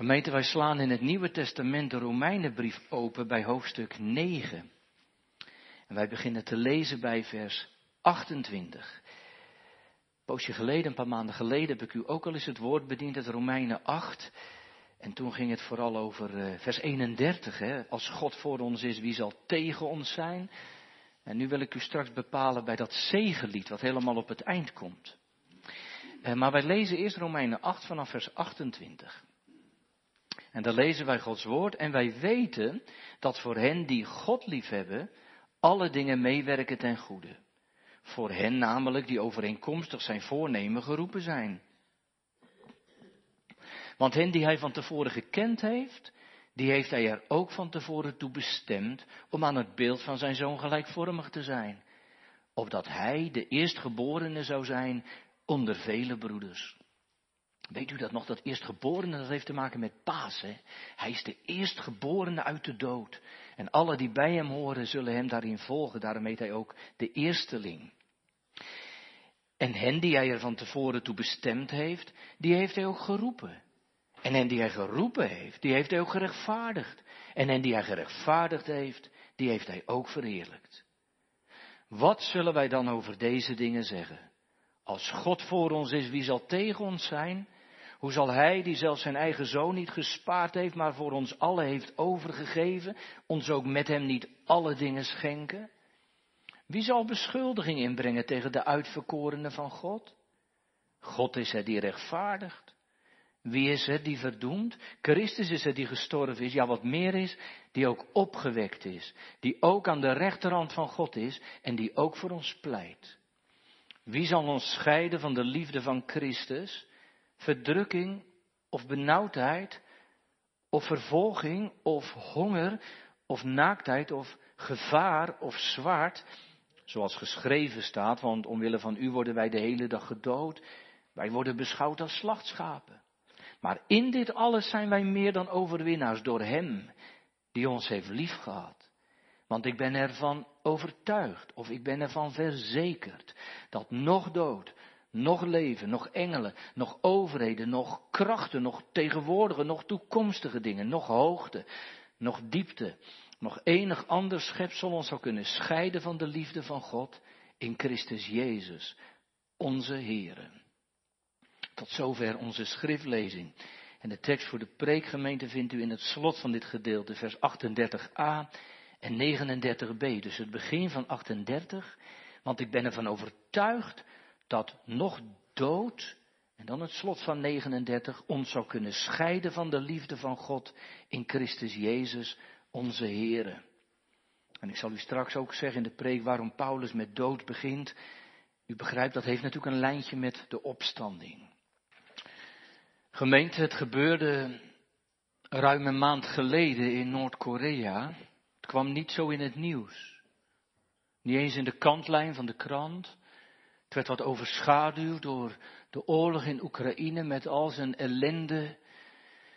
Gemeente, wij slaan in het Nieuwe Testament de Romeinenbrief open bij hoofdstuk 9. En wij beginnen te lezen bij vers 28. Een poosje geleden, een paar maanden geleden, heb ik u ook al eens het woord bediend uit Romeinen 8. En toen ging het vooral over uh, vers 31. Hè? Als God voor ons is, wie zal tegen ons zijn? En nu wil ik u straks bepalen bij dat zegenlied, wat helemaal op het eind komt. Uh, maar wij lezen eerst Romeinen 8 vanaf vers 28. En dan lezen wij Gods woord en wij weten dat voor hen die God liefhebben, alle dingen meewerken ten goede. Voor hen namelijk die overeenkomstig zijn voornemen geroepen zijn. Want hen die hij van tevoren gekend heeft, die heeft hij er ook van tevoren toe bestemd om aan het beeld van zijn zoon gelijkvormig te zijn. Opdat hij de eerstgeborene zou zijn onder vele broeders. Weet u dat nog, dat eerstgeborene, dat heeft te maken met Pasen. Hij is de eerstgeborene uit de dood. En alle die bij hem horen, zullen hem daarin volgen. Daarom heet hij ook de eersteling. En hen die hij er van tevoren toe bestemd heeft, die heeft hij ook geroepen. En hen die hij geroepen heeft, die heeft hij ook gerechtvaardigd. En hen die hij gerechtvaardigd heeft, die heeft hij ook verheerlijkt. Wat zullen wij dan over deze dingen zeggen? Als God voor ons is, wie zal tegen ons zijn? Hoe zal Hij, die zelfs zijn eigen zoon niet gespaard heeft, maar voor ons allen heeft overgegeven, ons ook met Hem niet alle dingen schenken? Wie zal beschuldiging inbrengen tegen de uitverkorenen van God? God is het die rechtvaardigt. Wie is het die verdoemt? Christus is het die gestorven is, ja wat meer is, die ook opgewekt is, die ook aan de rechterhand van God is en die ook voor ons pleit. Wie zal ons scheiden van de liefde van Christus? Verdrukking of benauwdheid of vervolging of honger of naaktheid of gevaar of zwaard, zoals geschreven staat, want omwille van u worden wij de hele dag gedood, wij worden beschouwd als slachtschapen. Maar in dit alles zijn wij meer dan overwinnaars door Hem, die ons heeft liefgehad. Want ik ben ervan overtuigd, of ik ben ervan verzekerd, dat nog dood, nog leven, nog engelen, nog overheden, nog krachten, nog tegenwoordige, nog toekomstige dingen, nog hoogte, nog diepte, nog enig ander schepsel ons zou kunnen scheiden van de liefde van God in Christus Jezus, onze Here. Tot zover onze schriftlezing. En de tekst voor de preekgemeente vindt u in het slot van dit gedeelte, vers 38a en 39b. Dus het begin van 38, want ik ben ervan overtuigd dat nog dood, en dan het slot van 39, ons zou kunnen scheiden van de liefde van God in Christus Jezus, onze Here. En ik zal u straks ook zeggen in de preek waarom Paulus met dood begint. U begrijpt, dat heeft natuurlijk een lijntje met de opstanding. Gemeente, het gebeurde ruim een maand geleden in Noord-Korea. Het kwam niet zo in het nieuws. Niet eens in de kantlijn van de krant. Het werd wat overschaduwd door de oorlog in Oekraïne met al zijn ellende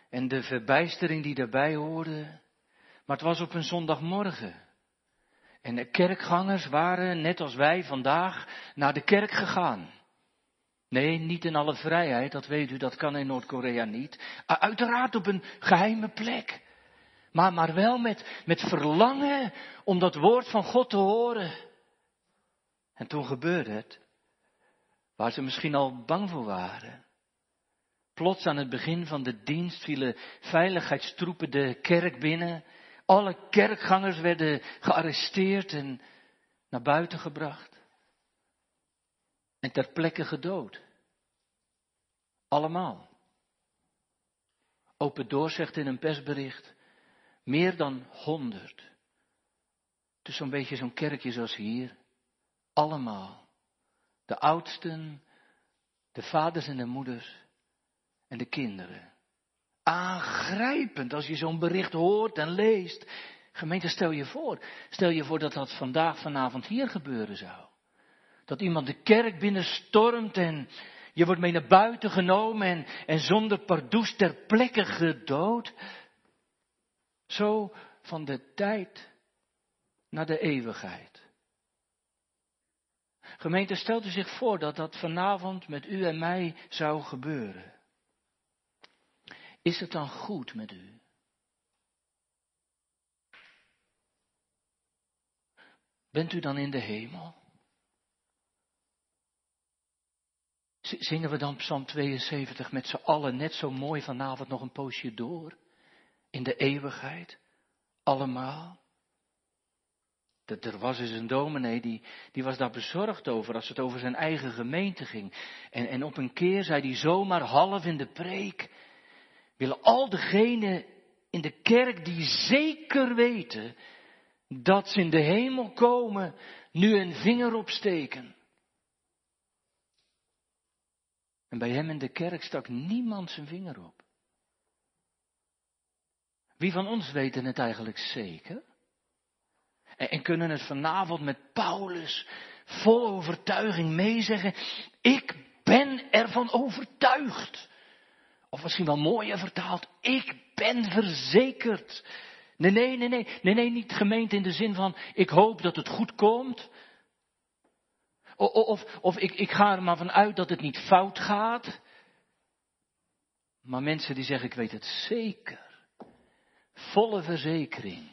en de verbijstering die daarbij hoorde. Maar het was op een zondagmorgen. En de kerkgangers waren, net als wij vandaag, naar de kerk gegaan. Nee, niet in alle vrijheid, dat weet u, dat kan in Noord-Korea niet. Uiteraard op een geheime plek. Maar, maar wel met, met verlangen om dat woord van God te horen. En toen gebeurde het. Waar ze misschien al bang voor waren. Plots aan het begin van de dienst vielen veiligheidstroepen de kerk binnen. Alle kerkgangers werden gearresteerd en naar buiten gebracht. En ter plekke gedood. Allemaal. Open Door zegt in een persbericht, meer dan honderd. Dus zo'n beetje zo'n kerkje zoals hier. Allemaal de oudsten, de vaders en de moeders en de kinderen. Aangrijpend als je zo'n bericht hoort en leest. Gemeente, stel je voor. Stel je voor dat dat vandaag, vanavond hier gebeuren zou. Dat iemand de kerk binnenstormt en je wordt mee naar buiten genomen en, en zonder pardoes ter plekke gedood. Zo van de tijd naar de eeuwigheid. Gemeente, stelt u zich voor dat dat vanavond met u en mij zou gebeuren. Is het dan goed met u? Bent u dan in de hemel? Zingen we dan Psalm 72 met z'n allen net zo mooi vanavond nog een poosje door? In de eeuwigheid? Allemaal? Er was eens een dominee, die, die was daar bezorgd over als het over zijn eigen gemeente ging. En, en op een keer zei hij zomaar half in de preek, willen al degenen in de kerk die zeker weten dat ze in de hemel komen, nu een vinger opsteken. En bij hem in de kerk stak niemand zijn vinger op. Wie van ons weten het eigenlijk zeker? En, en kunnen het vanavond met Paulus vol overtuiging meezeggen, ik ben ervan overtuigd. Of misschien wel mooier vertaald, ik ben verzekerd. Nee, nee, nee, nee, nee, nee, niet gemeend in de zin van, ik hoop dat het goed komt. Of, of, of ik, ik ga er maar vanuit dat het niet fout gaat. Maar mensen die zeggen, ik weet het zeker. Volle verzekering.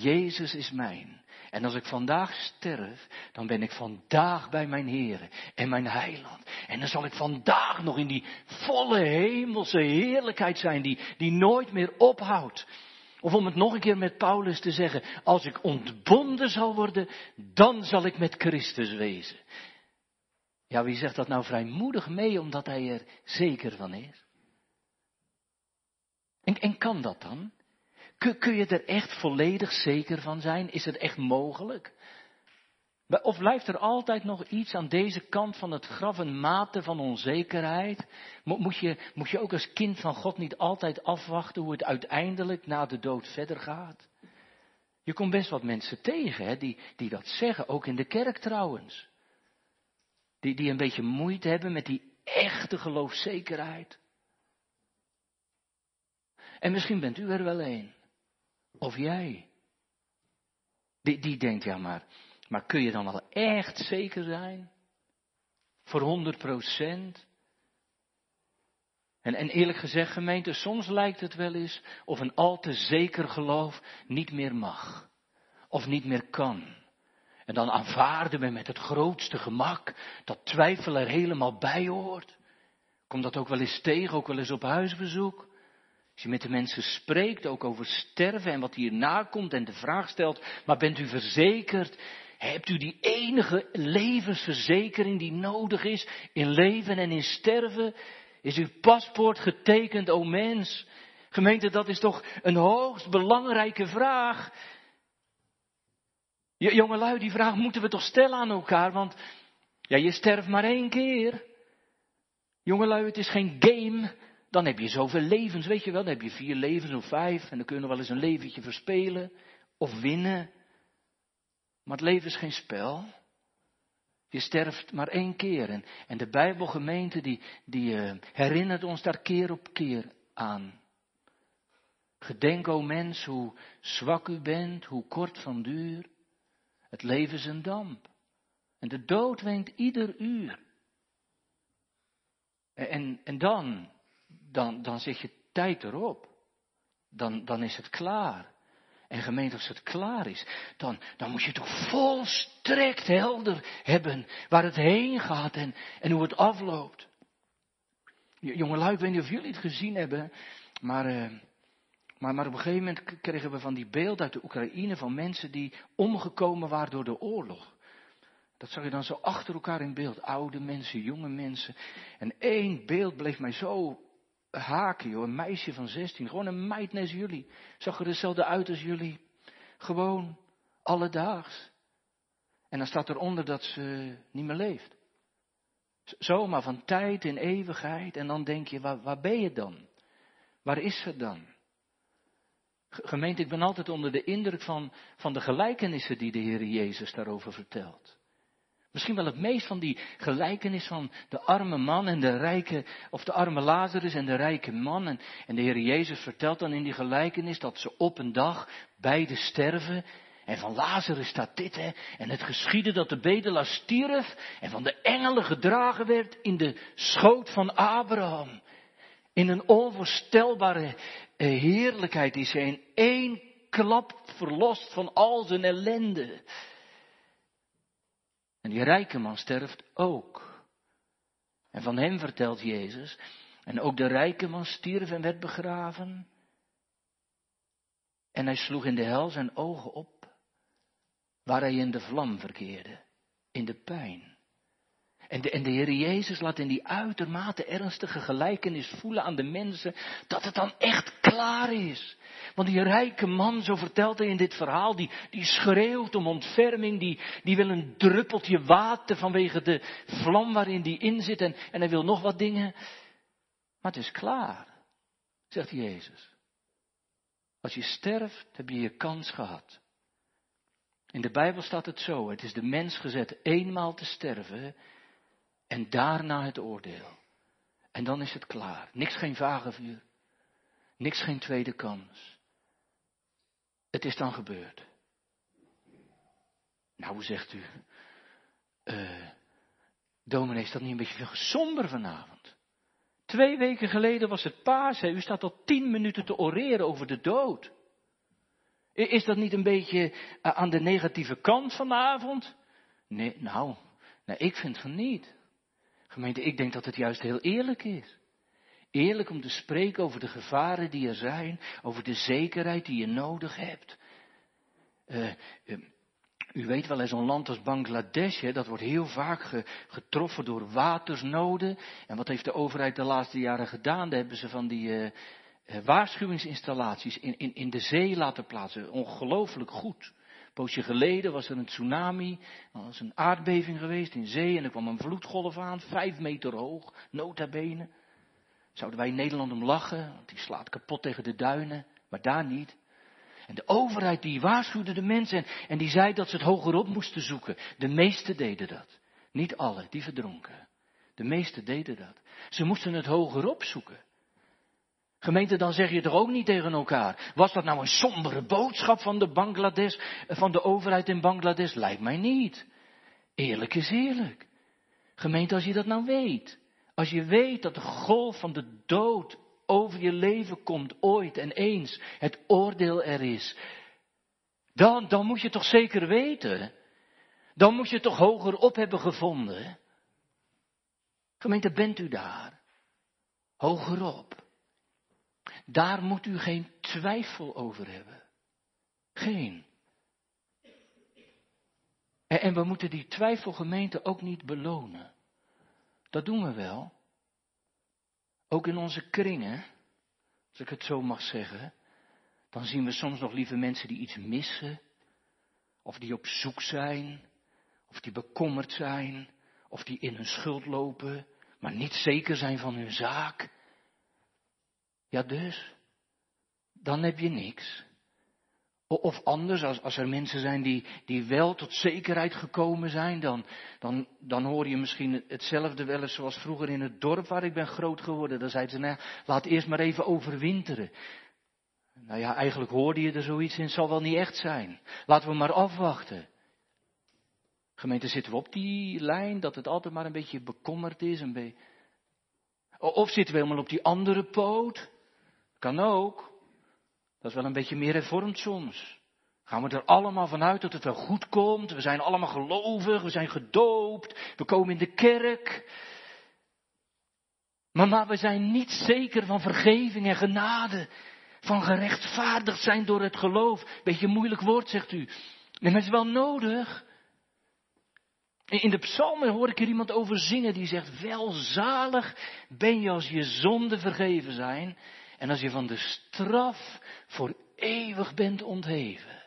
Jezus is mijn. En als ik vandaag sterf, dan ben ik vandaag bij mijn Heer en mijn Heiland. En dan zal ik vandaag nog in die volle hemelse heerlijkheid zijn die, die nooit meer ophoudt. Of om het nog een keer met Paulus te zeggen, als ik ontbonden zal worden, dan zal ik met Christus wezen. Ja, wie zegt dat nou vrijmoedig mee, omdat hij er zeker van is? En, en kan dat dan? Kun, kun je er echt volledig zeker van zijn? Is het echt mogelijk? Of blijft er altijd nog iets aan deze kant van het graf, een mate van onzekerheid? Moet je, moet je ook als kind van God niet altijd afwachten hoe het uiteindelijk na de dood verder gaat? Je komt best wat mensen tegen hè, die, die dat zeggen, ook in de kerk trouwens. Die, die een beetje moeite hebben met die echte geloofzekerheid. En misschien bent u er wel een. Of jij. Die, die denkt, ja maar, maar kun je dan wel echt zeker zijn? Voor 100 procent? En, en eerlijk gezegd, gemeente, soms lijkt het wel eens of een al te zeker geloof niet meer mag. Of niet meer kan. En dan aanvaarden we met het grootste gemak dat twijfel er helemaal bij hoort. Komt dat ook wel eens tegen, ook wel eens op huisbezoek? Als je met de mensen spreekt, ook over sterven en wat hierna komt en de vraag stelt, maar bent u verzekerd? Hebt u die enige levensverzekering die nodig is in leven en in sterven? Is uw paspoort getekend, o mens? Gemeente, dat is toch een hoogst belangrijke vraag. Jongelui, die vraag moeten we toch stellen aan elkaar, want ja, je sterft maar één keer. Jongelui, het is geen game. Dan heb je zoveel levens, weet je wel. Dan heb je vier levens of vijf en dan kun je wel eens een leventje verspelen of winnen. Maar het leven is geen spel. Je sterft maar één keer. En, de Bijbelgemeente die, die uh, herinnert ons daar keer op keer aan. Gedenk, o mens, hoe zwak u bent, hoe kort van duur. Het leven is een damp. En de dood wenkt ieder uur. En, en dan, dan, dan zit je tijd erop. Dan, dan is het klaar. En gemeente, als het klaar is, dan, dan moet je toch volstrekt helder hebben waar het heen gaat en, hoe het afloopt. Jongelui, ik weet niet of jullie het gezien hebben, maar, uh, maar, maar op een gegeven moment kregen we van die beeld uit de Oekraïne van mensen die omgekomen waren door de oorlog. Dat zag je dan zo achter elkaar in beeld. Oude mensen, jonge mensen. En één beeld bleef mij zo haken, joh. Een meisje van 16. Gewoon een meid net als jullie. Zag er hetzelfde uit als jullie. Gewoon alledaags. En dan staat eronder dat ze niet meer leeft. Zomaar van tijd in eeuwigheid. En dan denk je, waar, waar ben je dan? Waar is ze dan? Gemeente, ik ben altijd onder de indruk van, van de gelijkenissen die de Heer Jezus daarover vertelt. Misschien wel het meest van die gelijkenis van de arme man en de rijke, of de arme Lazarus en de rijke man. En, de Heer Jezus vertelt dan in die gelijkenis dat ze op een dag beide sterven. En van Lazarus staat dit, hè. En het geschiedde dat de bedelaar stierf en van de engelen gedragen werd in de schoot van Abraham. In een onvoorstelbare eh, heerlijkheid is hij in één klap verlost van al zijn ellende. En die rijke man sterft ook. En van hem vertelt Jezus. En ook de rijke man stierf en werd begraven. En hij sloeg in de hel zijn ogen op, waar hij in de vlam verkeerde, in de pijn. En de, en de Heer Jezus laat in die uitermate ernstige gelijkenis voelen aan de mensen dat het dan echt klaar is. Want die rijke man, zo vertelt hij in dit verhaal, die, die schreeuwt om ontferming, die, die wil een druppeltje water vanwege de vlam waarin die in zit en, en hij wil nog wat dingen. Maar het is klaar, zegt Jezus. Als je sterft, heb je je kans gehad. In de Bijbel staat het zo, het is de mens gezet eenmaal te sterven en daarna het oordeel. En dan is het klaar. Niks geen vage vuur. Niks geen tweede kans. Het is dan gebeurd. Nou, zegt u, uh, dominee, is dat niet een beetje veel somber vanavond? Twee weken geleden was het paas. U staat al tien minuten te oreren over de dood. Is dat niet een beetje eh, aan de negatieve kant vanavond? Nee, nou, nou ik vind van niet. Gemeente, ik denk dat het juist heel eerlijk is. Eerlijk om te spreken over de gevaren die er zijn, over de zekerheid die je nodig hebt. Uh, u weet wel, zo'n land als Bangladesh, hè, dat wordt heel vaak getroffen door watersnoden. En wat heeft de overheid de laatste jaren gedaan? Daar hebben ze van die uh, waarschuwingsinstallaties in, in, in de zee laten plaatsen. Ongelooflijk goed. Poosje geleden was er een tsunami, er was een aardbeving geweest in zee en er kwam een vloedgolf aan, vijf meter hoog, nota bene. Zouden wij in Nederland om lachen, want die slaat kapot tegen de duinen, maar daar niet. En de overheid die waarschuwde de mensen en, die zei dat ze het hogerop moesten zoeken. De meesten deden dat. Niet alle, die verdronken. De meesten deden dat. Ze moesten het hogerop zoeken. Gemeente, dan zeg je toch ook niet tegen elkaar. Was dat nou een sombere boodschap van de Bangladesh, van de overheid in Bangladesh? Lijkt mij niet. Eerlijk is eerlijk. Gemeente, als je dat nou weet. Als je weet dat de golf van de dood over je leven komt ooit en eens, het oordeel er is, dan, dan moet je toch zeker weten. Dan moet je toch hoger op hebben gevonden. Gemeente, bent u daar? Hogerop. Daar moet u geen twijfel over hebben. Geen. En, we moeten die twijfelgemeente ook niet belonen. Dat doen we wel. Ook in onze kringen, als ik het zo mag zeggen, dan zien we soms nog lieve mensen die iets missen, of die op zoek zijn, of die bekommerd zijn, of die in hun schuld lopen, maar niet zeker zijn van hun zaak. Ja, dus, dan heb je niks. Of anders, als, als er mensen zijn die, die wel tot zekerheid gekomen zijn, dan, dan, dan hoor je misschien hetzelfde wel eens zoals vroeger in het dorp waar ik ben groot geworden. Dan zeiden ze, nou, laat eerst maar even overwinteren. Nou ja, eigenlijk hoorde je er zoiets in, het zal wel niet echt zijn. Laten we maar afwachten. Gemeente, zitten we op die lijn dat het altijd maar een beetje bekommerd is? Een beetje... Of zitten we helemaal op die andere poot? Kan ook. Dat is wel een beetje meer hervormd soms. Gaan we er allemaal vanuit dat het wel goed komt? We zijn allemaal gelovig, we zijn gedoopt, we komen in de kerk. Maar, maar we zijn niet zeker van vergeving en genade. Van gerechtvaardigd zijn door het geloof. Beetje moeilijk woord, zegt u. Maar het is wel nodig. In de psalmen hoor ik er iemand over zingen die zegt, welzalig ben je als je zonden vergeven zijn en als je van de straf voor eeuwig bent ontheven.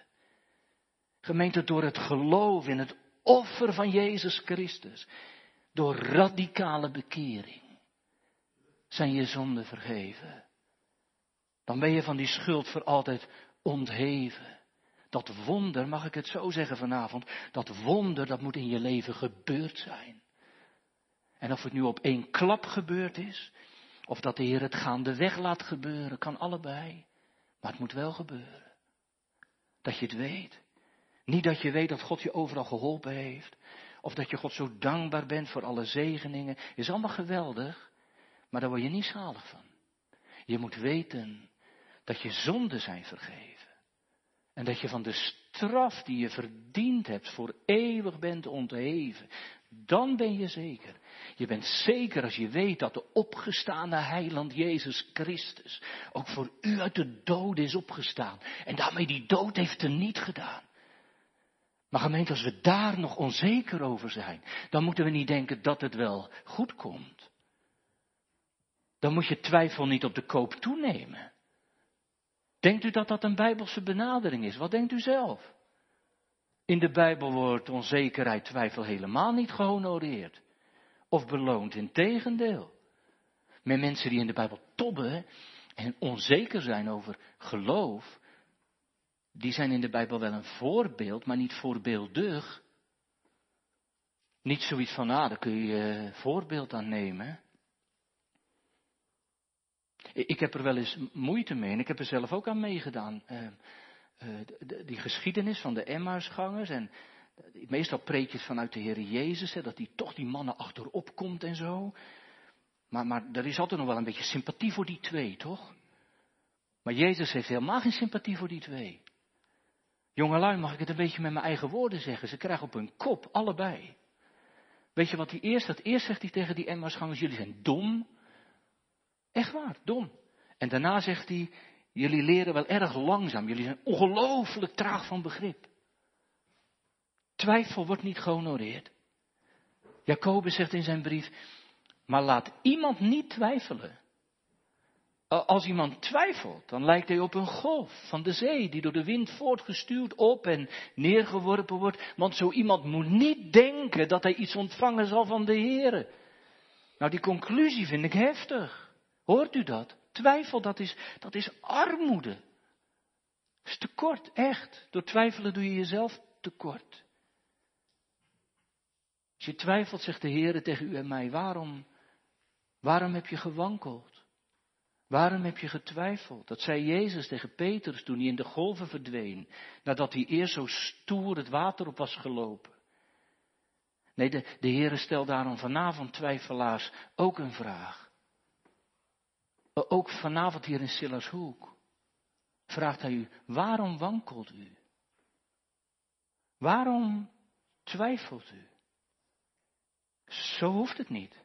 Gemeente door het geloof in het offer van Jezus Christus. Door radicale bekering. Zijn je zonden vergeven. Dan ben je van die schuld voor altijd ontheven. Dat wonder, mag ik het zo zeggen vanavond, dat wonder dat moet in je leven gebeurd zijn. En of het nu op één klap gebeurd is, of dat de Heer het gaandeweg laat gebeuren, kan allebei. Maar het moet wel gebeuren. Dat je het weet. Niet dat je weet dat God je overal geholpen heeft. Of dat je God zo dankbaar bent voor alle zegeningen. Is allemaal geweldig. Maar daar word je niet zalig van. Je moet weten dat je zonden zijn vergeven. En dat je van de straf die je verdiend hebt voor eeuwig bent ontheven. Dan ben je zeker. Je bent zeker als je weet dat de opgestane heiland Jezus Christus ook voor u uit de dood is opgestaan. En daarmee die dood heeft er niet gedaan. Maar gemeente, als we daar nog onzeker over zijn, dan moeten we niet denken dat het wel goed komt. Dan moet je twijfel niet op de koop toenemen. Denkt u dat dat een bijbelse benadering is? Wat denkt u zelf? In de Bijbel wordt onzekerheid, twijfel helemaal niet gehonoreerd of beloond. Integendeel. Met mensen die in de Bijbel tobben en onzeker zijn over geloof, die zijn in de Bijbel wel een voorbeeld, maar niet voorbeeldig. Niet zoiets van, ah, daar kun je voorbeeld aan nemen. Ik heb er wel eens moeite mee en ik heb er zelf ook aan meegedaan. Uh, die geschiedenis van de Emmausgangers en meestal preekjes vanuit de Heer Jezus, hè, dat hij toch die mannen achterop komt en zo. Maar, maar er is altijd nog wel een beetje sympathie voor die twee, toch? Maar Jezus heeft helemaal geen sympathie voor die twee. Jongelui, mag ik het een beetje met mijn eigen woorden zeggen? Ze krijgen op hun kop, allebei. Weet je wat hij eerst, dat eerst zegt hij tegen die Emmausgangers, jullie zijn dom. Echt waar, dom. En daarna zegt hij, jullie leren wel erg langzaam, jullie zijn ongelooflijk traag van begrip. Twijfel wordt niet gehonoreerd. Jacobus zegt in zijn brief, maar laat iemand niet twijfelen. Als iemand twijfelt, dan lijkt hij op een golf van de zee die door de wind voortgestuurd op en neergeworpen wordt. Want zo iemand moet niet denken dat hij iets ontvangen zal van de Heer. Nou, die conclusie vind ik heftig. Hoort u dat? Twijfel, dat is, dat is armoede. Dat is tekort, echt. Door twijfelen doe je jezelf tekort. Als je twijfelt, zegt de Heer tegen u en mij, waarom, waarom heb je gewankeld? Waarom heb je getwijfeld? Dat zei Jezus tegen Petrus toen hij in de golven verdween, nadat hij eerst zo stoer het water op was gelopen. Nee, de, Heere stelt daarom vanavond twijfelaars ook een vraag. Ook vanavond hier in Sillershoek vraagt hij u, waarom wankelt u? Waarom twijfelt u? Zo hoeft het niet.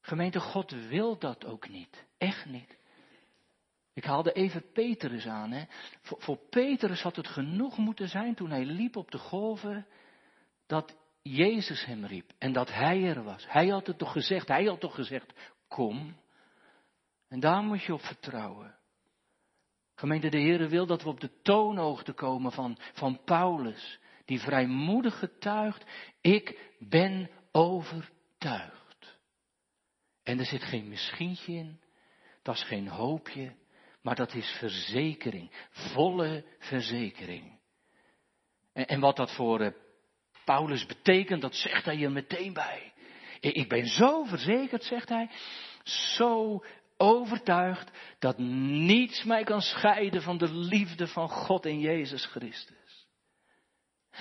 Gemeente, God wil dat ook niet. Echt niet. Ik haalde even Petrus aan. Hè. Voor, Petrus had het genoeg moeten zijn toen hij liep op de golven, dat Jezus hem riep en dat hij er was. Hij had het toch gezegd, hij had toch gezegd, kom. En daar moet je op vertrouwen. Gemeente, de Heere wil dat we op de toonhoogte komen van, van Paulus, die vrijmoedig getuigt, ik ben overtuigd. En er zit geen misschientje in, dat is geen hoopje, maar dat is verzekering, volle verzekering. En, en wat dat voor uh, Paulus betekent, dat zegt hij er meteen bij. Ik ben zo verzekerd, zegt hij, zo overtuigd dat niets mij kan scheiden van de liefde van God en Jezus Christus.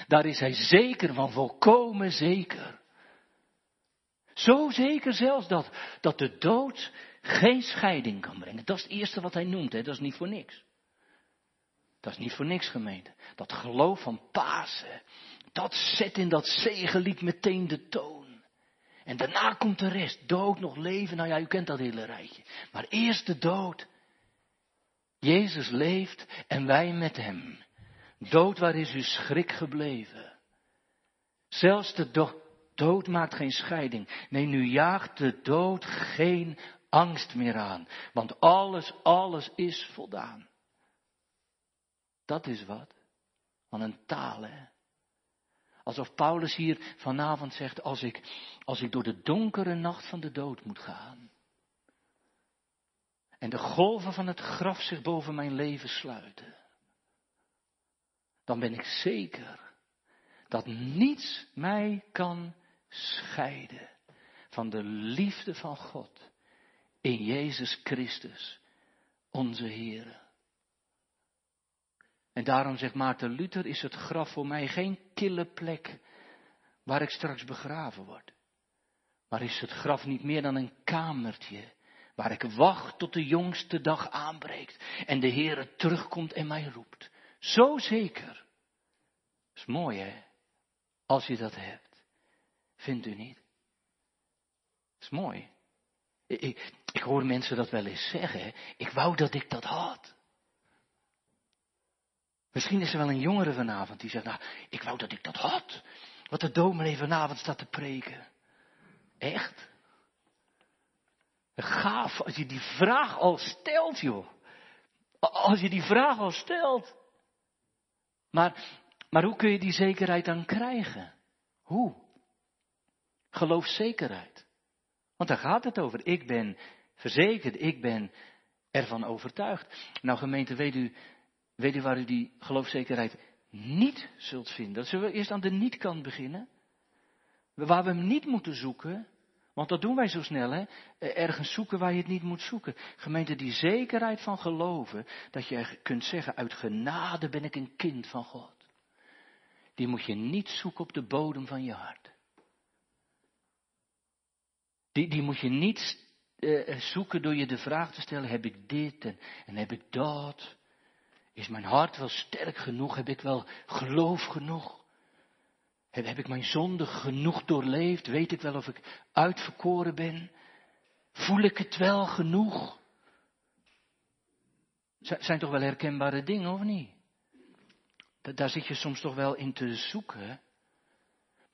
Daar is hij zeker van, volkomen zeker. Zo zeker zelfs dat, dat de dood geen scheiding kan brengen. Dat is het eerste wat hij noemt, hè? dat is niet voor niks. Dat is niet voor niks gemeente. Dat geloof van Pasen, dat zet in dat zegenlied meteen de toon. En daarna komt de rest. Dood, nog leven. Nou ja, u kent dat hele rijtje. Maar eerst de dood. Jezus leeft en wij met hem. Dood, waar is uw schrik gebleven? Zelfs de dood maakt geen scheiding. Nee, nu jaagt de dood geen angst meer aan. Want alles, alles is voldaan. Dat is wat. Van een taal, hè. Alsof Paulus hier vanavond zegt, als ik, als ik door de donkere nacht van de dood moet gaan. En de golven van het graf zich boven mijn leven sluiten. Dan ben ik zeker dat niets mij kan scheiden van de liefde van God in Jezus Christus, onze Heer. En daarom zegt Maarten Luther, is het graf voor mij geen kille plek waar ik straks begraven word. Maar is het graf niet meer dan een kamertje Waar ik wacht tot de jongste dag aanbreekt en de Heere terugkomt en mij roept. Zo zeker. is mooi hè, als je dat hebt. Vindt u niet? is mooi. Ik, ik hoor mensen dat wel eens zeggen. Ik wou dat ik dat had. Misschien is er wel een jongere vanavond die zegt, nou, ik wou dat ik dat had. Wat de dominee vanavond staat te preken. Echt? Gaaf als je die vraag al stelt, joh. Als je die vraag al stelt. Maar, maar hoe kun je die zekerheid dan krijgen? Hoe? Geloofszekerheid. Want daar gaat het over. Ik ben verzekerd, ik ben ervan overtuigd. Nou gemeente, weet u, weet u waar u die geloofszekerheid niet zult vinden? Zullen we eerst aan de niet-kant beginnen? Waar we hem niet moeten zoeken, want dat doen wij zo snel, hè? Ergens zoeken waar je het niet moet zoeken. Gemeente, die zekerheid van geloven, dat je kunt zeggen, uit genade ben ik een kind van God. Die moet je niet zoeken op de bodem van je hart. Die, die moet je niet uh, zoeken door je de vraag te stellen, heb ik dit en, en heb ik dat? Is mijn hart wel sterk genoeg? Heb ik wel geloof genoeg? Heb, heb ik mijn zonde genoeg doorleefd? Weet ik wel of ik uitverkoren ben? Voel ik het wel genoeg? Zijn toch wel herkenbare dingen, of niet? Daar zit je soms toch wel in te zoeken.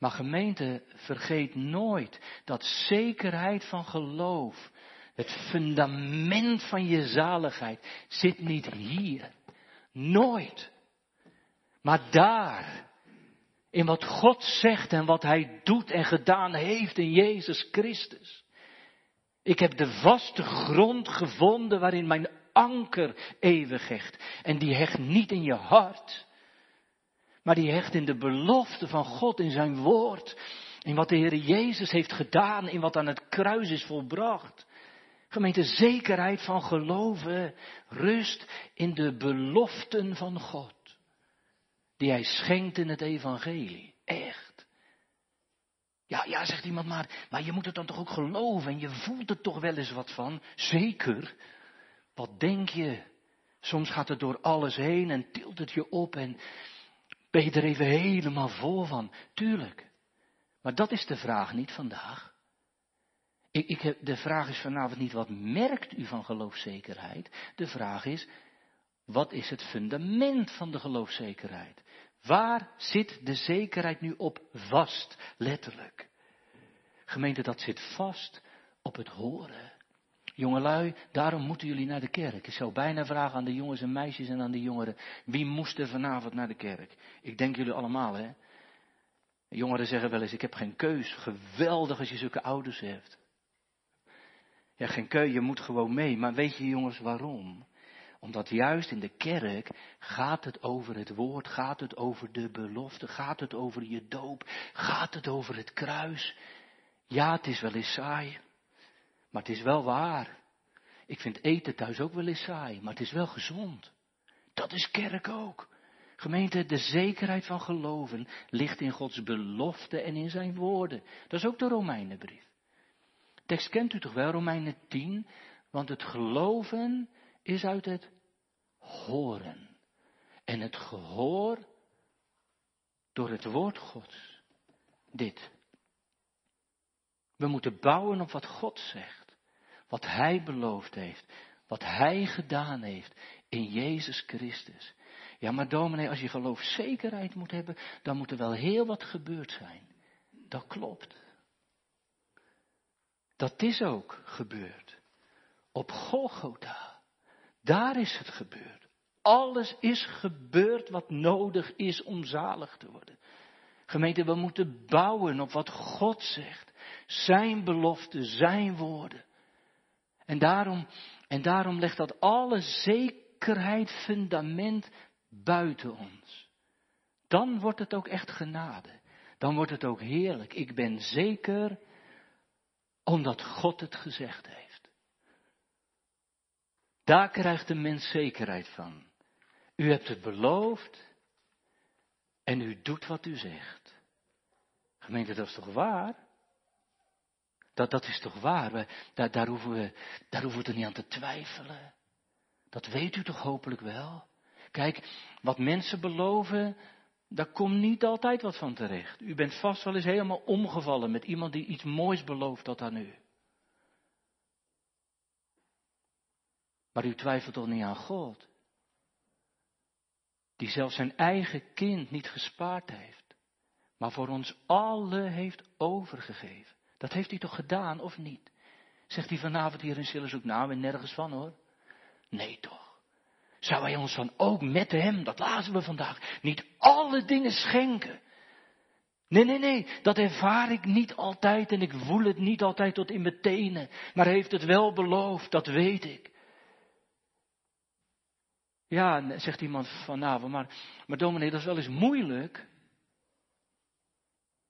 Maar gemeente, vergeet nooit dat zekerheid van geloof, het fundament van je zaligheid, zit niet hier. Nooit. Maar daar, in wat God zegt en wat Hij doet en gedaan heeft in Jezus Christus. Ik heb de vaste grond gevonden waarin mijn anker eeuwig hecht. En die hecht niet in je hart, maar die hecht in de belofte van God, in zijn woord. In wat de Heer Jezus heeft gedaan, in wat aan het kruis is volbracht. Gemeente, zekerheid van geloven rust in de beloften van God. Die hij schenkt in het evangelie. Echt. Ja, ja, zegt iemand maar, maar je moet het dan toch ook geloven en je voelt er toch wel eens wat van. Zeker. Wat denk je? Soms gaat het door alles heen en tilt het je op en ben je er even helemaal vol van? Tuurlijk. Maar dat is de vraag niet vandaag. Ik, ik de vraag is vanavond niet wat merkt u van geloofzekerheid. De vraag is, wat is het fundament van de geloofzekerheid? Waar zit de zekerheid nu op vast, letterlijk? Gemeente, dat zit vast op het horen. Jongelui, daarom moeten jullie naar de kerk. Ik zou bijna vragen aan de jongens en meisjes en aan de jongeren, wie moest er vanavond naar de kerk? Ik denk jullie allemaal, hè? Jongeren zeggen wel eens, ik heb geen keus. Geweldig als je zulke ouders hebt. Ja, geen keus, je moet gewoon mee. Maar weet je jongens waarom? Omdat juist in de kerk gaat het over het woord, gaat het over de belofte, gaat het over je doop, gaat het over het kruis. Ja, het is wel eens saai, maar het is wel waar. Ik vind eten thuis ook wel eens saai, maar het is wel gezond. Dat is kerk ook. Gemeente, de zekerheid van geloven ligt in Gods belofte en in zijn woorden. Dat is ook de Romeinenbrief. Tekst kent u toch wel, Romeinen 10? Want het geloven is uit het horen. En het gehoor door het woord Gods. Dit. We moeten bouwen op wat God zegt. Wat Hij beloofd heeft. Wat Hij gedaan heeft in Jezus Christus. Ja, maar dominee, als je geloofzekerheid moet hebben, dan moet er wel heel wat gebeurd zijn. Dat klopt. Dat is ook gebeurd. Op Golgotha. Daar is het gebeurd. Alles is gebeurd wat nodig is om zalig te worden. Gemeente, we moeten bouwen op wat God zegt. Zijn belofte, zijn woorden. En daarom, en daarom legt dat alle zekerheid, fundament buiten ons. Dan wordt het ook echt genade. Dan wordt het ook heerlijk. Ik ben zeker omdat God het gezegd heeft. Daar krijgt de mens zekerheid van. U hebt het beloofd en u doet wat u zegt. Gemeente, dat is toch waar? Dat, dat is toch waar? Daar, daar, hoeven we, daar hoeven we niet aan te twijfelen. Dat weet u toch hopelijk wel? Kijk, wat mensen beloven, daar komt niet altijd wat van terecht. U bent vast wel eens helemaal omgevallen met iemand die iets moois belooft tot aan u. Maar u twijfelt toch niet aan God? Die zelfs zijn eigen kind niet gespaard heeft, maar voor ons allen heeft overgegeven. Dat heeft hij toch gedaan, of niet? Zegt hij vanavond hier in Sillershoek, nou, en nergens van hoor. Nee toch. Zou hij ons dan ook met hem, dat lazen we vandaag, niet alle dingen schenken? Nee, nee, nee, dat ervaar ik niet altijd en ik voel het niet altijd tot in mijn tenen, maar hij heeft het wel beloofd, dat weet ik. Ja, zegt iemand vanavond, maar, maar dominee, dat is wel eens moeilijk.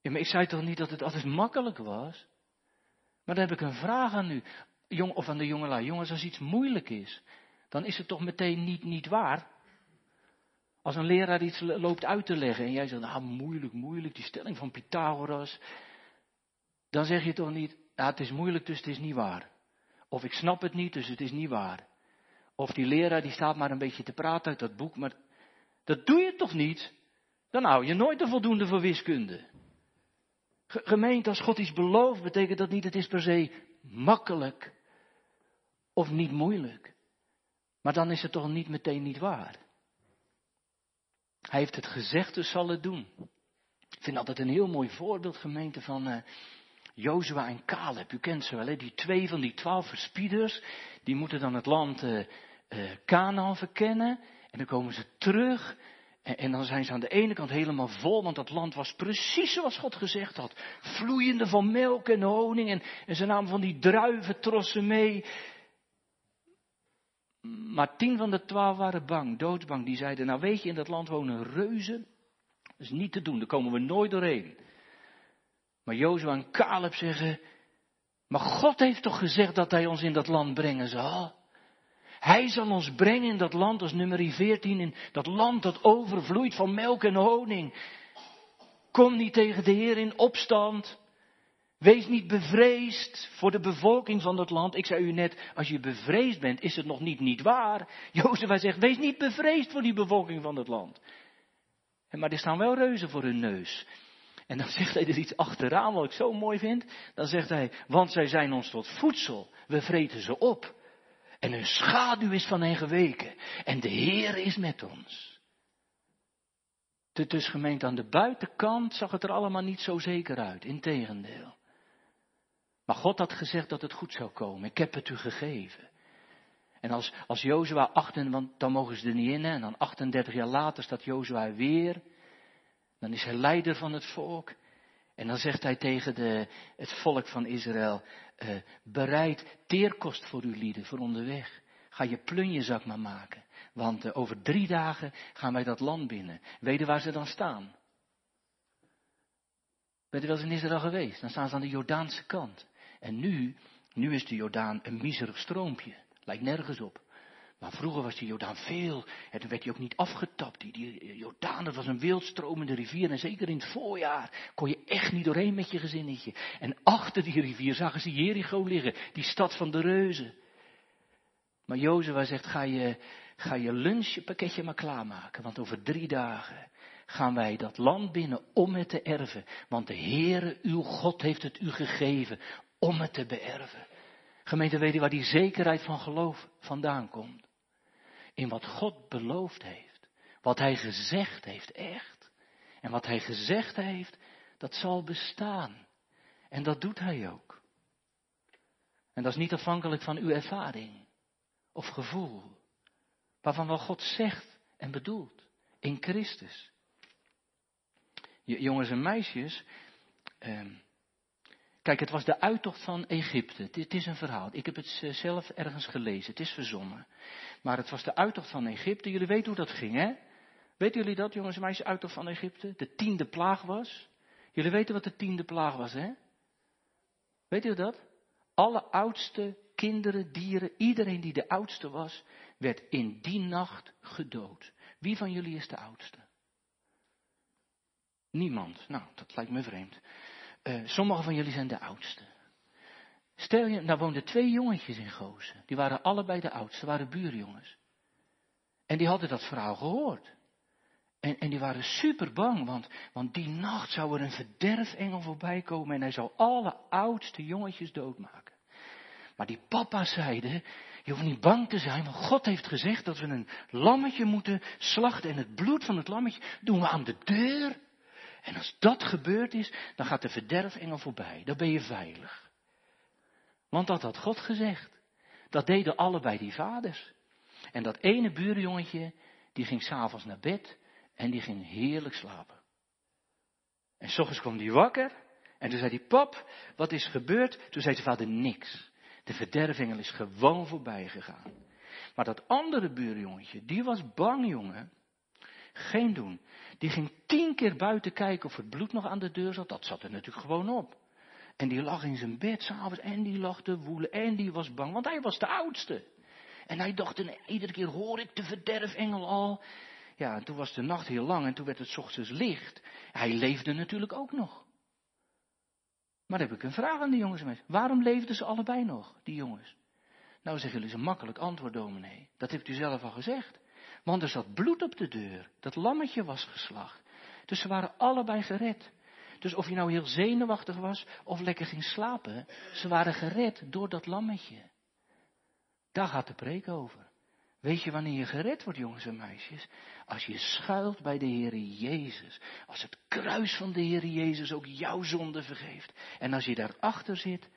Maar ik zei toch niet dat het altijd makkelijk was? Maar dan heb ik een vraag aan u, jong, of aan de jongelui. Jongens, als iets moeilijk is, dan is het toch meteen niet, niet waar? Als een leraar iets loopt uit te leggen en jij zegt, nou moeilijk, moeilijk, die stelling van Pythagoras. Dan zeg je toch niet, ja, het is moeilijk, dus het is niet waar. Of ik snap het niet, dus het is niet waar. Of die leraar die staat maar een beetje te praten uit dat boek, maar dat doe je toch niet? Dan hou je nooit de voldoende voor wiskunde. Gemeente, als God iets belooft, betekent dat niet, het is per se makkelijk of niet moeilijk. Maar dan is het toch niet meteen niet waar. Hij heeft het gezegd, dus zal het doen. Ik vind altijd een heel mooi voorbeeld, gemeente, van uh, Jozua en Caleb. U kent ze wel, hè? die twee van die twaalf verspieders. Die moeten dan het land uh, Canaan verkennen. En dan komen ze terug. En, dan zijn ze aan de ene kant helemaal vol, want dat land was precies zoals God gezegd had. Vloeiende van melk en honing. En, en ze namen van die druiventrossen mee. Maar tien van de twaalf waren bang, doodsbang. Die zeiden, nou weet je, in dat land wonen reuzen. Dat is niet te doen, daar komen we nooit doorheen. Maar Jozua en Caleb zeggen, maar God heeft toch gezegd dat hij ons in dat land brengen zal? Hij zal ons brengen in dat land, als nummer 14, in dat land dat overvloeit van melk en honing. Kom niet tegen de Heer in opstand. Wees niet bevreesd voor de bevolking van dat land. Ik zei u net, als je bevreesd bent, is het nog niet niet waar. Jozef zegt, wees niet bevreesd voor die bevolking van dat land. Maar er staan wel reuzen voor hun neus. En dan zegt hij er iets achteraan wat ik zo mooi vind. Dan zegt hij, want zij zijn ons tot voedsel. We vreten ze op. En hun schaduw is van hen geweken. En de Heer is met ons. Dus gemeente aan de buitenkant zag het er allemaal niet zo zeker uit. Integendeel. Maar God had gezegd dat het goed zou komen. Ik heb het u gegeven. En als, als Jozua 8, want dan mogen ze er niet in, hè, en dan 38 jaar later staat Jozua weer. Dan is hij leider van het volk. En dan zegt hij tegen de, het volk van Israël, uh, bereid teerkost voor uw lieden, voor onderweg. Ga je plunjezak maar maken. Want uh, over drie dagen gaan wij dat land binnen. Weet je waar ze dan staan? Ben je wel eens in Israël geweest? Dan staan ze aan de Jordaanse kant. En nu, nu is de Jordaan een miserig stroompje. Lijkt nergens op. Maar vroeger was die Jordaan veel. En toen werd hij ook niet afgetapt. Die, die Jordaan, dat was een wildstromende rivier. En zeker in het voorjaar kon je echt niet doorheen met je gezinnetje. En achter die rivier zagen ze Jericho liggen. Die stad van de reuzen. Maar Jozef zegt, ga je, ga je lunchpakketje maar klaarmaken. Want over drie dagen gaan wij dat land binnen om het te erven. Want de Heere, uw God, heeft het u gegeven om het te beërven. Gemeente, weet je waar die zekerheid van geloof vandaan komt? In wat God beloofd heeft. Wat Hij gezegd heeft, echt. En wat Hij gezegd heeft, dat zal bestaan. En dat doet Hij ook. En dat is niet afhankelijk van uw ervaring of gevoel. Maar van wat God zegt en bedoelt in Christus. Jongens en meisjes, eh, Kijk, het was de uittocht van Egypte. Het is een verhaal. Ik heb het zelf ergens gelezen. Het is verzonnen. Maar het was de uittocht van Egypte. Jullie weten hoe dat ging, hè? Weten jullie dat, jongens en meisjes, uittocht van Egypte? De tiende plaag was. Jullie weten wat de tiende plaag was, hè? Weet u dat? Alle oudste kinderen, dieren, iedereen die de oudste was, werd in die nacht gedood. Wie van jullie is de oudste? Niemand. Nou, dat lijkt me vreemd. Uh, sommigen van jullie zijn de oudste. Stel je, nou woonden twee jongetjes in Gozen. Die waren allebei de oudste, waren buurjongens. En die hadden dat verhaal gehoord. En, en die waren super bang, want, want die nacht zou er een verderfengel voorbij komen en hij zou alle oudste jongetjes doodmaken. Maar die papa zeiden, je hoeft niet bang te zijn, want God heeft gezegd dat we een lammetje moeten slachten en het bloed van het lammetje doen we aan de deur. En als dat gebeurd is, dan gaat de verderfengel voorbij, dan ben je veilig. Want dat had God gezegd. Dat deden allebei die vaders. En dat ene buurjongetje, die ging s'avonds naar bed en die ging heerlijk slapen. En s kwam die wakker en toen zei hij, pap, wat is gebeurd? Toen zei zijn vader, niks. De verdervingel is gewoon voorbij gegaan. Maar dat andere buurjongetje, die was bang, jongen. Geen doen. Die ging tien keer buiten kijken of het bloed nog aan de deur zat. Dat zat er natuurlijk gewoon op. En die lag in zijn bed s'avonds en die lag te woelen en die was bang, want hij was de oudste. En hij dacht, en iedere keer hoor ik de verderfengel al. Ja, en toen was de nacht heel lang en toen werd het ochtends licht. Hij leefde natuurlijk ook nog. Maar dan heb ik een vraag aan die jongens. Waarom leefden ze allebei nog, die jongens? Nou zeggen jullie, een makkelijk antwoord, dominee. Dat heeft u zelf al gezegd. Want er zat bloed op de deur. Dat lammetje was geslacht. Dus ze waren allebei gered. Dus of je nou heel zenuwachtig was of lekker ging slapen, ze waren gered door dat lammetje. Daar gaat de preek over. Weet je wanneer je gered wordt, jongens en meisjes? Als je schuilt bij de Heer Jezus. Als het kruis van de Heer Jezus ook jouw zonde vergeeft. En als je daarachter zit,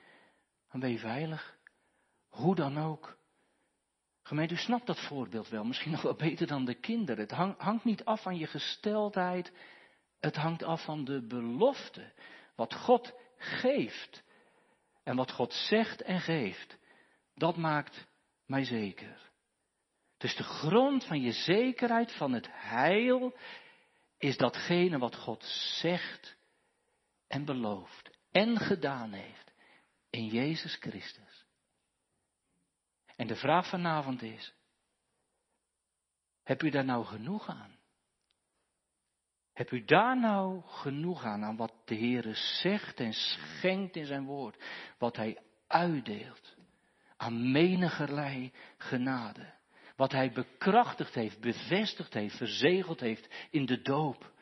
dan ben je veilig. Hoe dan ook. Gemeente, u snapt dat voorbeeld wel. Misschien nog wel beter dan de kinderen. Het hangt niet af van je gesteldheid. Het hangt af van de belofte. Wat God geeft. En wat God zegt en geeft. Dat maakt mij zeker. Dus de grond van je zekerheid van het heil is datgene wat God zegt en belooft en gedaan heeft in Jezus Christus. En de vraag vanavond is, heb u daar nou genoeg aan? Heb u daar nou genoeg aan, aan wat de Heere zegt en schenkt in zijn woord, wat hij uitdeelt aan menigerlei genade? Wat hij bekrachtigd heeft, bevestigd heeft, verzegeld heeft in de doop.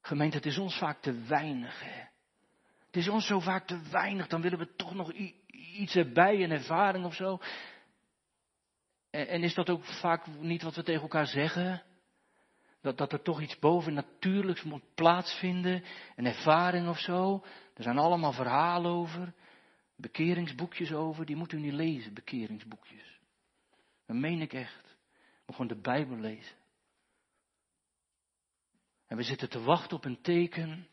Gemeente, het is ons vaak te weinig. Hè? Het is ons zo vaak te weinig, dan willen we toch nog iets erbij, een ervaring of zo. En, en is dat ook vaak niet wat we tegen elkaar zeggen? Dat, dat er toch iets bovennatuurlijks moet plaatsvinden, een ervaring of zo. Er zijn allemaal verhalen over, bekeringsboekjes over, die moet u niet lezen, bekeringsboekjes. Dat meen ik echt. We gewoon de Bijbel lezen. En we zitten te wachten op een teken.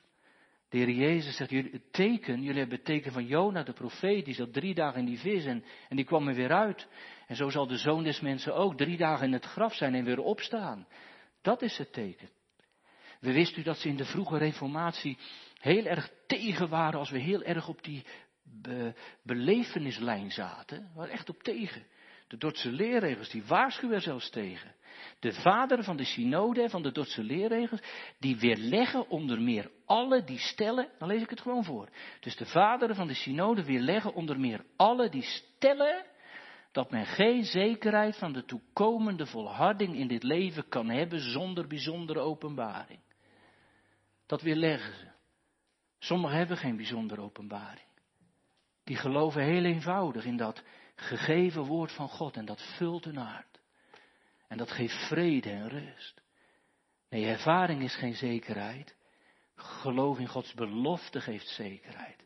De Heer Jezus zegt, jullie, het teken, jullie hebben het teken van Jona, de profeet, die zat drie dagen in die vis en, en die kwam er weer uit. En zo zal de zoon des mensen ook drie dagen in het graf zijn en weer opstaan. Dat is het teken. We wisten u dat ze in de vroege reformatie heel erg tegen waren als we heel erg op die be, belevenislijn zaten. We waren echt op tegen. De Dordtse leerregels, die waarschuwen er zelfs tegen. De vader van de synode, van de Dordtse leerregels, die weerleggen onder meer alle die stellen, dan lees ik het gewoon voor. Dus de vaderen van de synode weerleggen onder meer alle die stellen dat men geen zekerheid van de toekomende volharding in dit leven kan hebben zonder bijzondere openbaring. Dat weerleggen ze. Sommigen hebben geen bijzondere openbaring. Die geloven heel eenvoudig in dat gegeven woord van God en dat vult hun hart. En dat geeft vrede en rust. Nee, ervaring is geen zekerheid. Geloof in Gods belofte geeft zekerheid.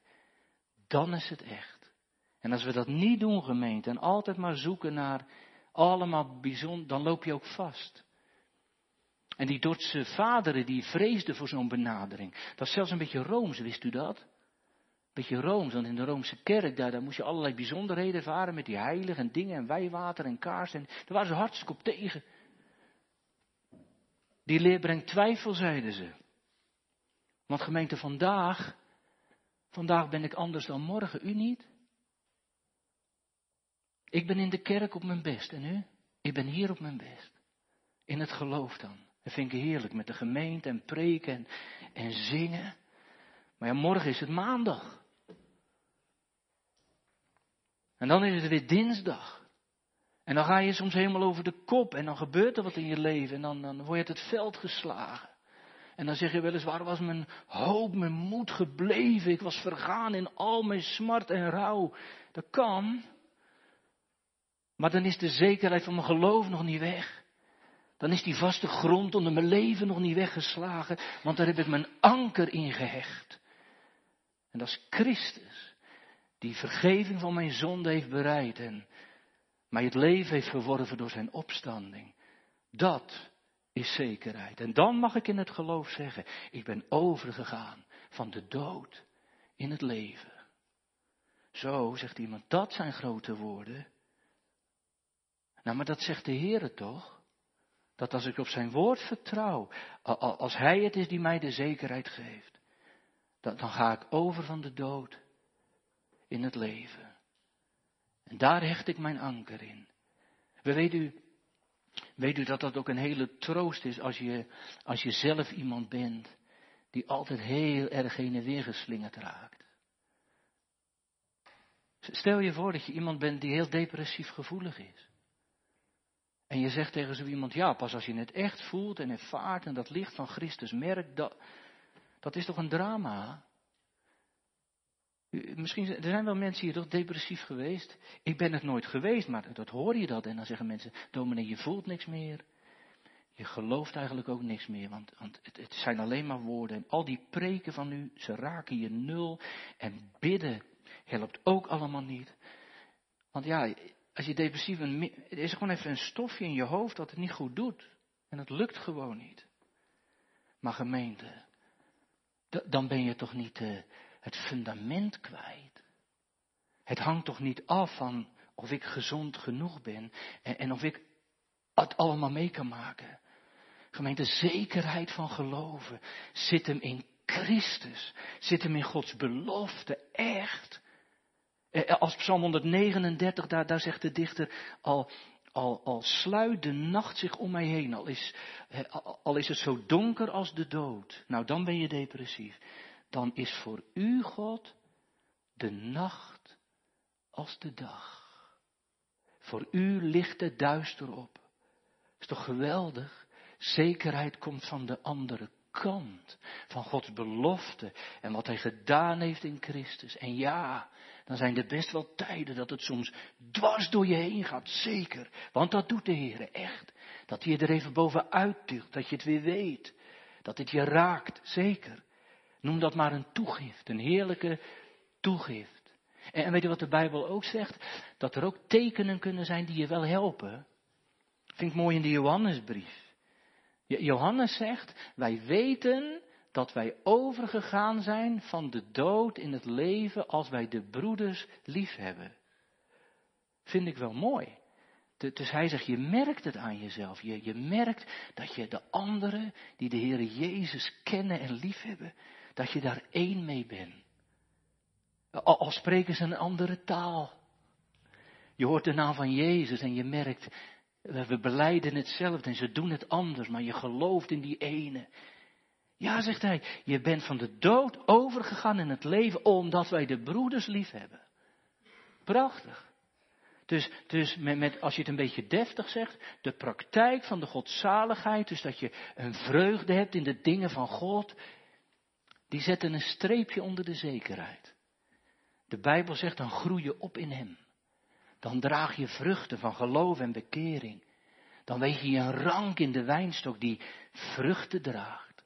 Dan is het echt. En als we dat niet doen, gemeente, en altijd maar zoeken naar allemaal bijzonder, dan loop je ook vast. En die Dordtse vaderen, die vreesden voor zo'n benadering. Dat is zelfs een beetje rooms, wist u dat? Beetje rooms, want in de Roomse kerk, daar, moest je allerlei bijzonderheden ervaren met die heiligen en dingen en wijwater en kaars. En daar waren ze hartstikke op tegen. Die leer brengt twijfel, zeiden ze. Want gemeente, vandaag, vandaag ben ik anders dan morgen, u niet? Ik ben in de kerk op mijn best en u? Ik ben hier op mijn best. In het geloof dan. Dat vind ik heerlijk met de gemeente en preken en, en zingen. Maar ja, morgen is het maandag. En dan is het weer dinsdag. En dan ga je soms helemaal over de kop en dan gebeurt er wat in je leven en dan, dan word je uit het veld geslagen. En dan zeg je wel eens, waar was mijn hoop, mijn moed gebleven? Ik was vergaan in al mijn smart en rouw. Dat kan. Maar dan is de zekerheid van mijn geloof nog niet weg. Dan is die vaste grond onder mijn leven nog niet weggeslagen, want daar heb ik mijn anker in gehecht. En dat is Christus, die vergeving van mijn zonde heeft bereid en mij het leven heeft verworven door zijn opstanding. Dat is zekerheid. En dan mag ik in het geloof zeggen, ik ben overgegaan van de dood in het leven. Zo, zegt iemand, dat zijn grote woorden. Nou, maar dat zegt de Heer toch? Dat als ik op zijn woord vertrouw, als Hij het is die mij de zekerheid geeft, dan ga ik over van de dood in het leven. En daar hecht ik mijn anker in. We weet u, weet u dat dat ook een hele troost is als je, als je zelf iemand bent die altijd heel erg heen en weer geslingerd raakt. Stel je voor dat je iemand bent die heel depressief gevoelig is. En je zegt tegen zo iemand, ja, pas als je het echt voelt en ervaart en dat licht van Christus merkt, dat, dat is toch een drama? Misschien, er zijn wel mensen hier toch depressief geweest. Ik ben het nooit geweest, maar dat hoor je dat. En dan zeggen mensen, dominee, je voelt niks meer. Je gelooft eigenlijk ook niks meer, want, want het, het, zijn alleen maar woorden. En al die preken van u, ze raken je nul. En bidden helpt ook allemaal niet. Want ja, als je depressief bent, er is gewoon even een stofje in je hoofd dat het niet goed doet. En het lukt gewoon niet. Maar gemeente, dan ben je toch niet uh, het fundament kwijt. Het hangt toch niet af van of ik gezond genoeg ben en, en of ik het allemaal mee kan maken. Gemeente, zekerheid van geloven zit hem in Christus, zit hem in Gods belofte, echt. Eh, als Psalm 139, daar, daar zegt de dichter al, al, al sluit de nacht zich om mij heen, al is, al is het zo donker als de dood, nou dan ben je depressief. Dan is voor u, God, de nacht als de dag. Voor u ligt het duister op. Is toch geweldig? Zekerheid komt van de andere kant. Van Gods belofte en wat Hij gedaan heeft in Christus. En ja, dan zijn er best wel tijden dat het soms dwars door je heen gaat, zeker. Want dat doet de Heer echt. Dat hij je er even bovenuit duwt, dat je het weer weet. Dat het je raakt, zeker. Noem dat maar een toegift, een heerlijke toegift. En, en weet je wat de Bijbel ook zegt? Dat er ook tekenen kunnen zijn die je wel helpen. Vind ik mooi in de Johannesbrief. Johannes zegt, wij weten dat wij overgegaan zijn van de dood in het leven als wij de broeders lief hebben. Vind ik wel mooi. Dus hij zegt, je merkt het aan jezelf. Je, je merkt dat je de anderen die de Heer Jezus kennen en liefhebben, dat je daar één mee bent. Al, spreken ze een andere taal. Je hoort de naam van Jezus en je merkt, we beleiden hetzelfde en ze doen het anders, maar je gelooft in die ene. Ja, zegt hij, je bent van de dood overgegaan in het leven omdat wij de broeders lief hebben. Prachtig. Dus, dus met, met, als je het een beetje deftig zegt, de praktijk van de godzaligheid, dus dat je een vreugde hebt in de dingen van God, die zetten een streepje onder de zekerheid. De Bijbel zegt, dan groei je op in Hem. Dan draag je vruchten van geloof en bekering. Dan weeg je een rank in de wijnstok die vruchten draagt.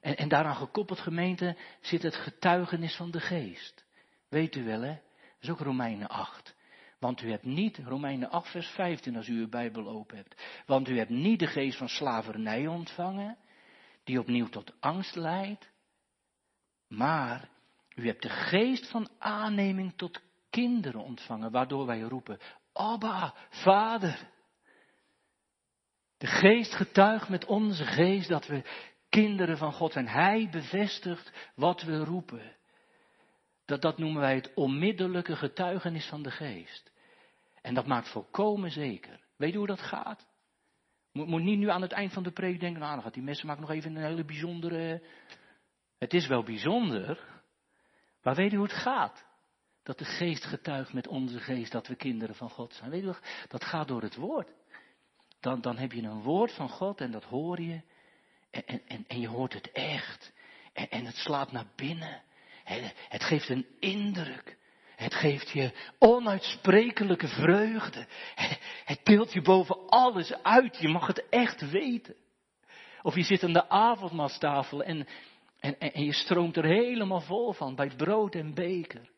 En, en daaraan gekoppeld gemeente zit het getuigenis van de geest. Weet u wel hè? Dat is ook Romeinen 8. Want u hebt niet, Romeinen 8 vers 15 als u uw Bijbel open hebt. Want u hebt niet de geest van slavernij ontvangen, die opnieuw tot angst leidt. Maar u hebt de geest van aanneming tot kinderen ontvangen, waardoor wij roepen, Abba, Vader. De geest getuigt met onze geest dat we kinderen van God zijn. Hij bevestigt wat we roepen. Dat, dat noemen wij het onmiddellijke getuigenis van de geest. En dat maakt volkomen zeker. Weet je hoe dat gaat? Moet, moet niet nu aan het eind van de preek denken, nou dan gaat die mensen maken nog even een hele bijzondere... Het is wel bijzonder, maar weet je hoe het gaat? dat de geest getuigt met onze geest dat we kinderen van God zijn. Weet je, dat gaat door het woord. Dan, dan heb je een woord van God en dat hoor je. En, en, en je hoort het echt. En, en het slaat naar binnen. Het, het geeft een indruk. Het geeft je onuitsprekelijke vreugde. Het tilt je boven alles uit. Je mag het echt weten. Of je zit aan de avondmaalstafel en, en, je stroomt er helemaal vol van bij brood en beker.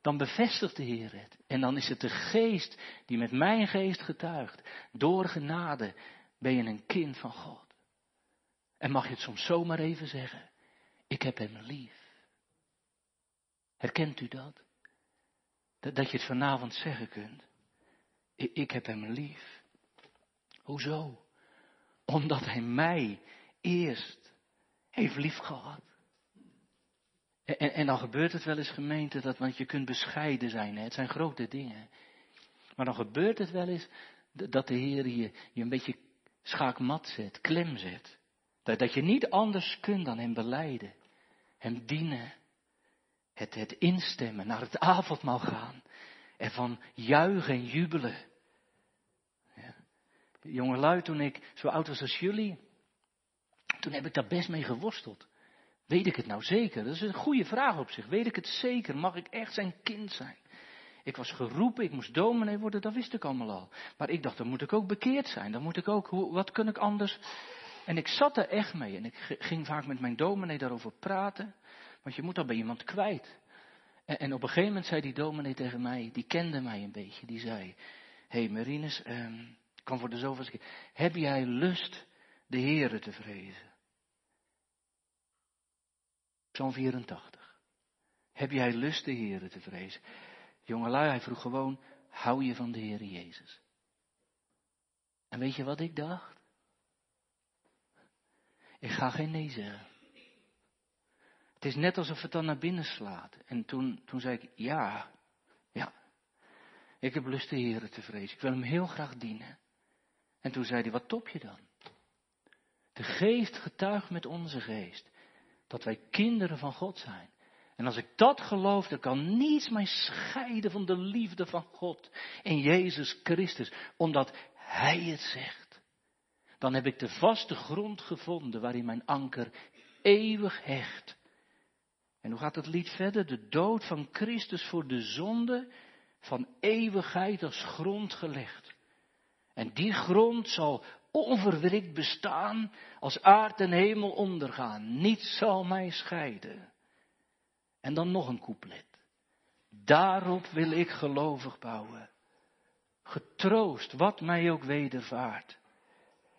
Dan bevestigt de Heer het. En dan is het de geest die met mijn geest getuigt. Door genade ben je een kind van God. En mag je het soms zomaar even zeggen. Ik heb hem lief. Herkent u dat? Dat, je het vanavond zeggen kunt. Ik, ik heb hem lief. Hoezo? Omdat hij mij eerst heeft lief gehad. En, en, en, dan gebeurt het wel eens gemeente, dat, want je kunt bescheiden zijn, hè? het zijn grote dingen. Maar dan gebeurt het wel eens dat de Heer je, je een beetje schaakmat zet, klem zet. Dat, dat je niet anders kunt dan hem beleiden, hem dienen, het, het instemmen, naar het avondmaal gaan, ervan juichen en jubelen. Ja. Jongelui, toen ik zo oud was als jullie, toen heb ik daar best mee geworsteld. Weet ik het nou zeker? Dat is een goede vraag op zich. Weet ik het zeker? Mag ik echt zijn kind zijn? Ik was geroepen, ik moest dominee worden, dat wist ik allemaal al. Maar ik dacht, dan moet ik ook bekeerd zijn. Dan moet ik ook, wat kun ik anders? En ik zat er echt mee. En ik ging vaak met mijn dominee daarover praten. Want je moet dat bij iemand kwijt. En, op een gegeven moment zei die dominee tegen mij, die kende mij een beetje. Die zei, hé hey Marinus, um, ik kwam voor de zoveelste keer. Heb jij lust de Heere te vrezen? Psalm 84. Heb jij lust de Heere te vrezen? Jongelui, hij vroeg gewoon, hou je van de Heere Jezus? En weet je wat ik dacht? Ik ga geen nee. Het is net alsof het dan naar binnen slaat. En toen, toen zei ik, ja, ja. Ik heb lust de Heer te vrezen. Ik wil hem heel graag dienen. En toen zei hij, wat top je dan? De geest getuigt met onze geest dat wij kinderen van God zijn. En als ik dat geloof, dan kan niets mij scheiden van de liefde van God in Jezus Christus, omdat Hij het zegt. Dan heb ik de vaste grond gevonden waarin mijn anker eeuwig hecht. En hoe gaat het lied verder? De dood van Christus voor de zonde van eeuwigheid als grond gelegd. En die grond zal onverwrikt bestaan als aard en hemel ondergaan. Niets zal mij scheiden. En dan nog een couplet. Daarop wil ik gelovig bouwen. Getroost wat mij ook wedervaart.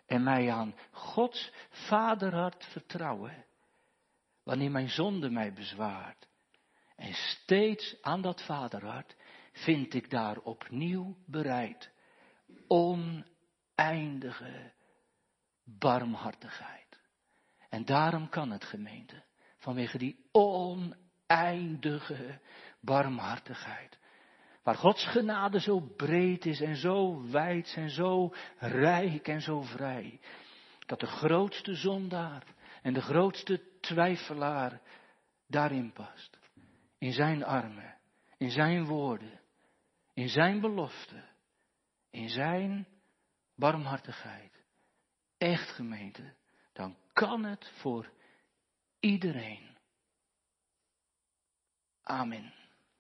En mij aan Gods vaderhart vertrouwen. Wanneer mijn zonde mij bezwaart. En steeds aan dat vaderhart vind ik daar opnieuw bereid. On eindige barmhartigheid. En daarom kan het gemeente, vanwege die oneindige barmhartigheid. Waar Gods genade zo breed is en zo wijd en zo rijk en zo vrij. Dat de grootste zondaar en de grootste twijfelaar daarin past. In zijn armen, in zijn woorden, in zijn belofte, in zijn barmhartigheid, echt gemeente, dan kan het voor iedereen. Amen.